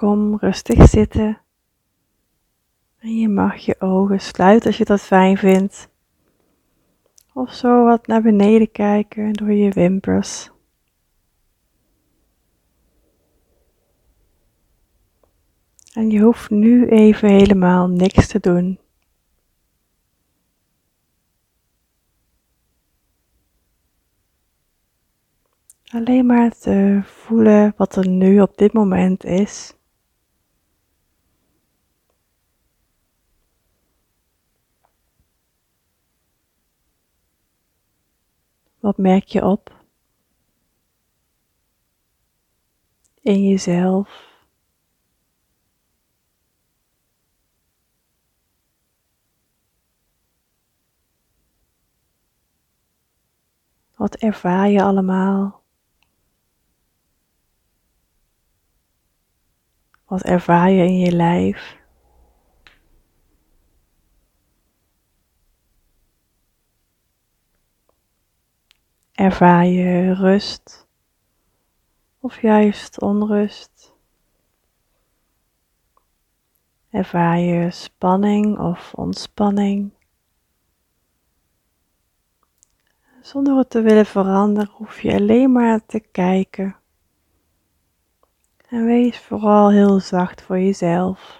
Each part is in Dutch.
Kom rustig zitten. En je mag je ogen sluiten als je dat fijn vindt. Of zo wat naar beneden kijken door je wimpers. En je hoeft nu even helemaal niks te doen. Alleen maar te voelen wat er nu op dit moment is. Wat merk je op in jezelf? Wat ervaar je allemaal? Wat ervaar je in je lijf? Ervaar je rust of juist onrust? Ervaar je spanning of ontspanning? Zonder het te willen veranderen, hoef je alleen maar te kijken. En wees vooral heel zacht voor jezelf.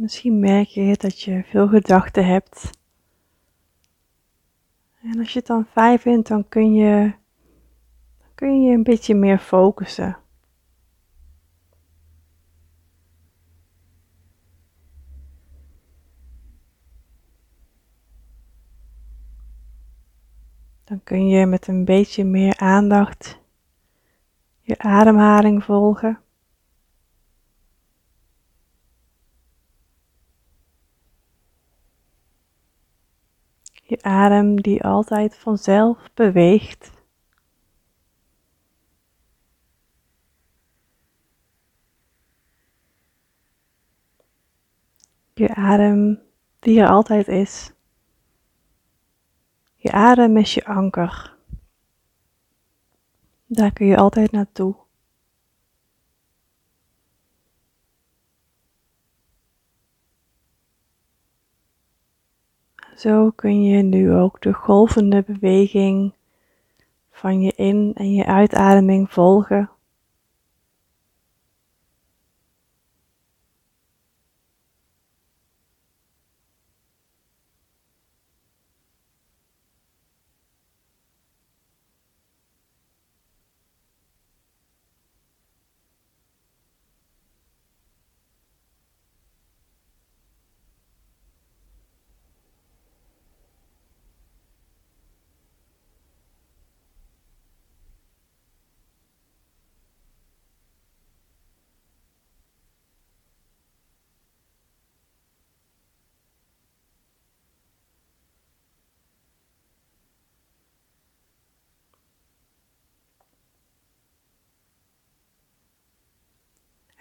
Misschien merk je dat je veel gedachten hebt. En als je het dan fijn vindt, dan kun je, kun je een beetje meer focussen. Dan kun je met een beetje meer aandacht je ademhaling volgen. Je adem die altijd vanzelf beweegt. Je adem die er altijd is. Je adem is je anker. Daar kun je altijd naartoe. Zo kun je nu ook de golvende beweging van je in- en je uitademing volgen.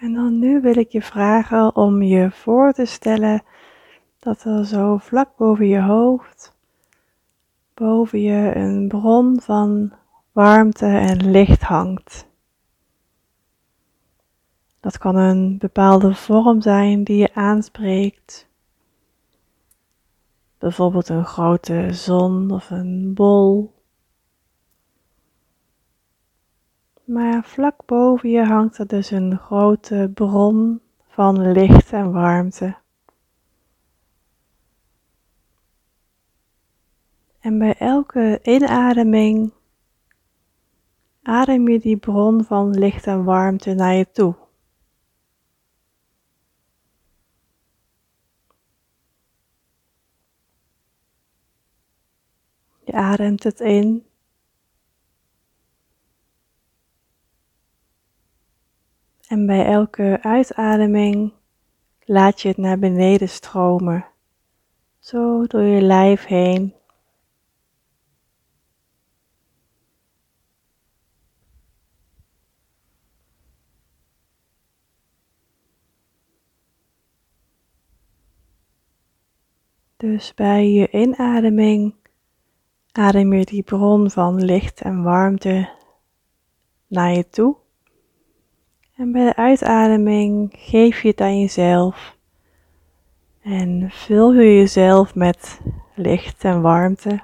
En dan nu wil ik je vragen om je voor te stellen dat er zo vlak boven je hoofd, boven je een bron van warmte en licht hangt. Dat kan een bepaalde vorm zijn die je aanspreekt. Bijvoorbeeld een grote zon of een bol Maar vlak boven je hangt er dus een grote bron van licht en warmte. En bij elke inademing adem je die bron van licht en warmte naar je toe. Je ademt het in. En bij elke uitademing laat je het naar beneden stromen, zo door je lijf heen. Dus bij je inademing adem je die bron van licht en warmte naar je toe. En bij de uitademing geef je het aan jezelf. En vul je jezelf met licht en warmte.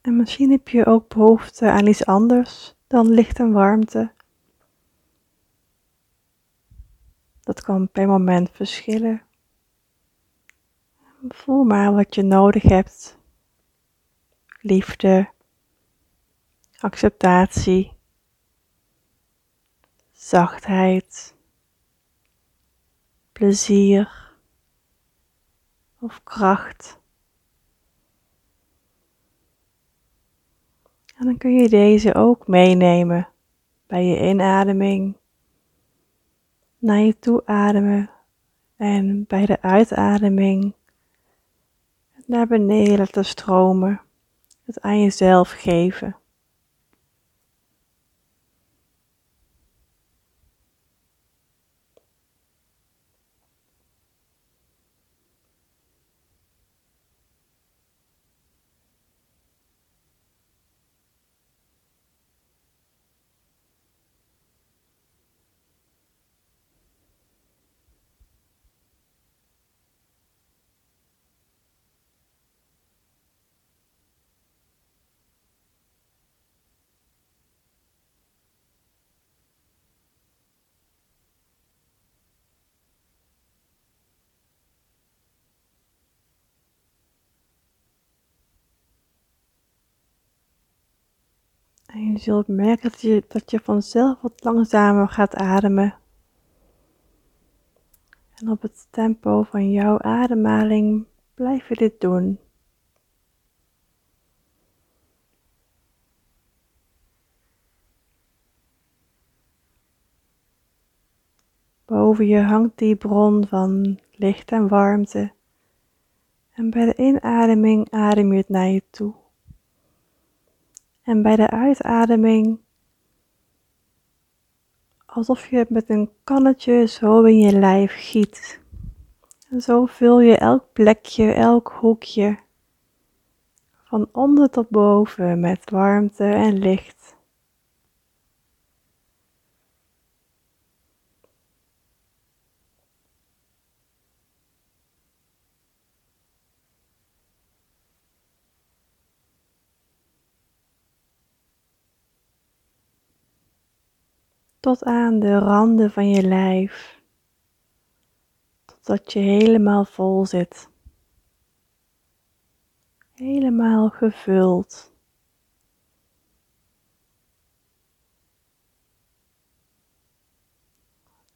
En misschien heb je ook behoefte aan iets anders dan licht en warmte. Dat kan per moment verschillen. Voel maar wat je nodig hebt. Liefde, acceptatie, zachtheid, plezier of kracht. En dan kun je deze ook meenemen bij je inademing naar je toe ademen en bij de uitademing naar beneden laten stromen, het aan jezelf geven. En je zult merken dat je, dat je vanzelf wat langzamer gaat ademen. En op het tempo van jouw ademhaling blijf je dit doen. Boven je hangt die bron van licht en warmte. En bij de inademing adem je het naar je toe. En bij de uitademing, alsof je met een kannetje zo in je lijf giet. En zo vul je elk plekje, elk hoekje, van onder tot boven met warmte en licht. Tot aan de randen van je lijf, totdat je helemaal vol zit, helemaal gevuld.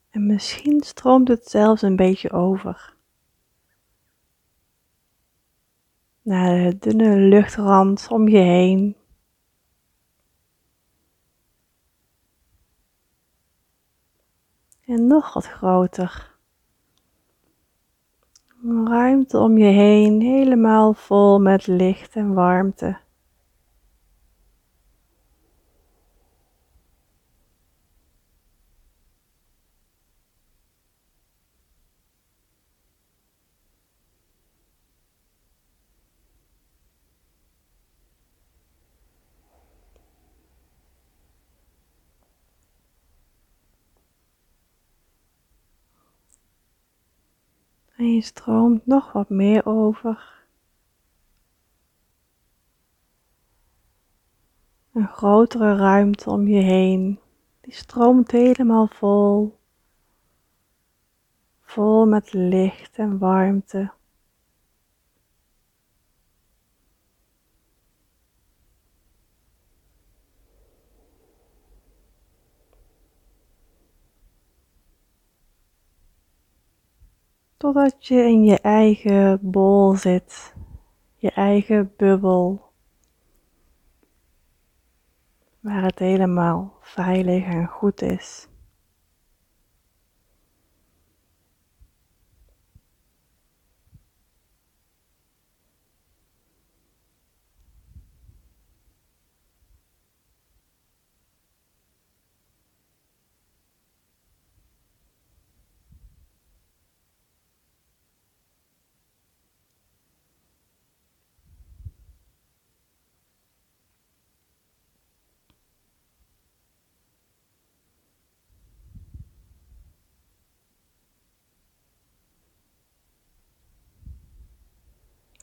En misschien stroomt het zelfs een beetje over. Naar de dunne luchtrand om je heen. En nog wat groter. Ruimte om je heen, helemaal vol met licht en warmte. En je stroomt nog wat meer over. Een grotere ruimte om je heen. Die stroomt helemaal vol. Vol met licht en warmte. Totdat je in je eigen bol zit, je eigen bubbel, waar het helemaal veilig en goed is.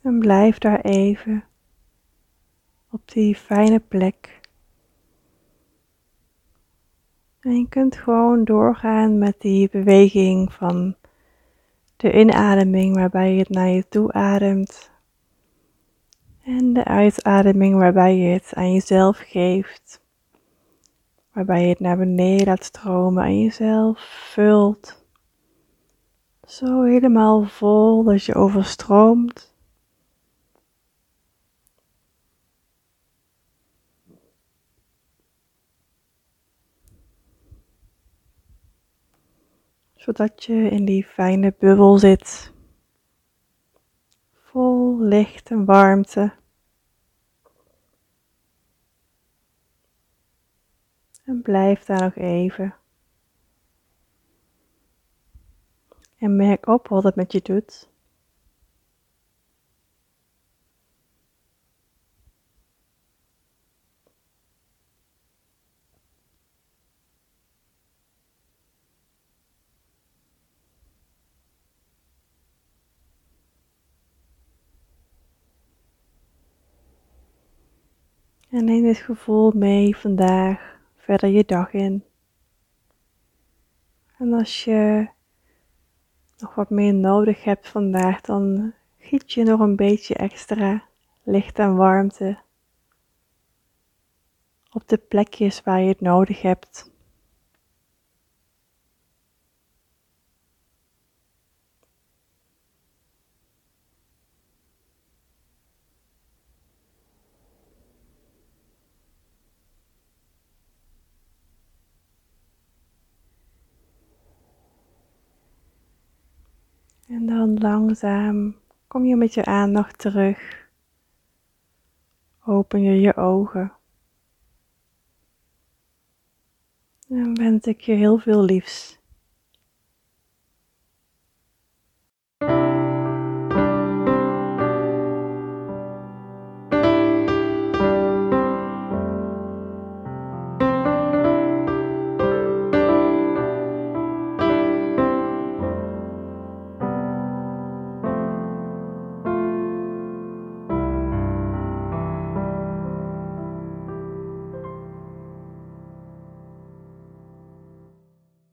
En blijf daar even op die fijne plek. En je kunt gewoon doorgaan met die beweging van de inademing waarbij je het naar je toe ademt. En de uitademing waarbij je het aan jezelf geeft. Waarbij je het naar beneden laat stromen en jezelf vult. Zo helemaal vol dat je overstroomt. Zodat je in die fijne bubbel zit, vol licht en warmte. En blijf daar nog even. En merk op wat het met je doet. En neem dit gevoel mee vandaag verder je dag in. En als je nog wat meer nodig hebt vandaag, dan giet je nog een beetje extra licht en warmte op de plekjes waar je het nodig hebt. En dan langzaam kom je met je aandacht terug. Open je je ogen. En wens ik je heel veel liefs.